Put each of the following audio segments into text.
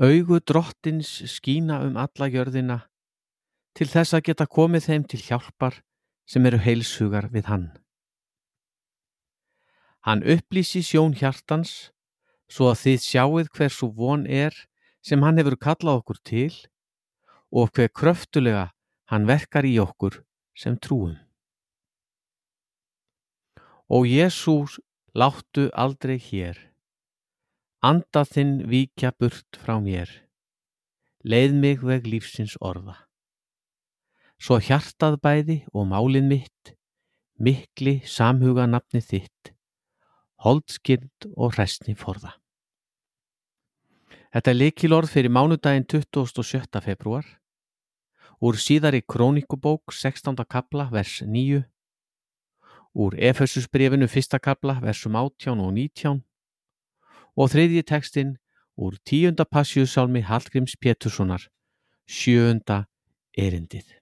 Augu drottins skína um alla jörðina til þess að geta komið þeim til hjálpar sem eru heilsugar við hann. Hann upplýsi sjón hjartans svo að þið sjáuð hversu von er sem hann hefur kallað okkur til og hver kröftulega hann verkar í okkur sem trúum. Og Jésús láttu aldrei hér. Anda þinn víkja burt frá mér. Leið mig veg lífsins orða. Svo hjartað bæði og málið mitt, mikli samhuga nafni þitt, holdskind og hræstni forða. Þetta er likilorð fyrir mánudaginn 27. februar, úr síðari krónikubók 16. kapla vers 9 úr Efesusbrefinu fyrsta kabla versum 18 og 19 og þriðji tekstinn úr tíunda passjúsálmi Hallgríms Péturssonar, sjöunda erindið.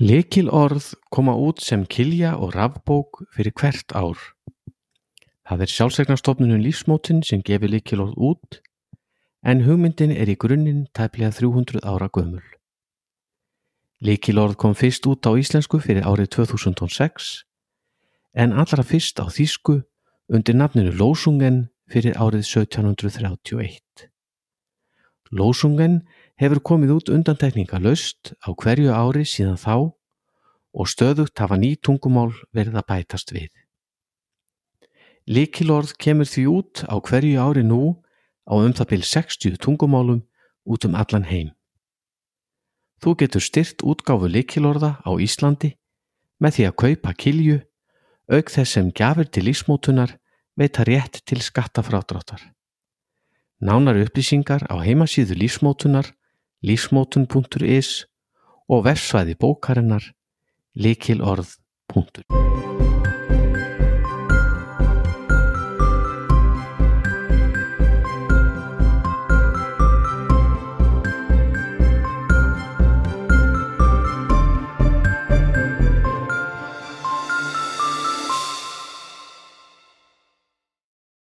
Lekil orð koma út sem kilja og rafbók fyrir hvert ár. Það er sjálfsegnarstofnunum lífsmótin sem gefur lekil orð út en hugmyndin er í grunninn tæplega 300 ára gömul. Líkilorð kom fyrst út á íslensku fyrir árið 2006 en allra fyrst á þýsku undir nafninu Lósungen fyrir árið 1731. Lósungen hefur komið út undantekninga löst á hverju ári síðan þá og stöðugt hafa ný tungumál verið að bætast við. Líkilorð kemur því út á hverju ári nú á um það byrj 60 tungumálum út um allan heim. Þú getur styrt útgáfu likilorða á Íslandi með því að kaupa kilju auk þess sem gafir til lífsmótunar veita rétt til skattafrádráttar. Nánar upplýsingar á heimasíðu lífsmótunar lífsmótun.is og versvæði bókarinnar likilorð.is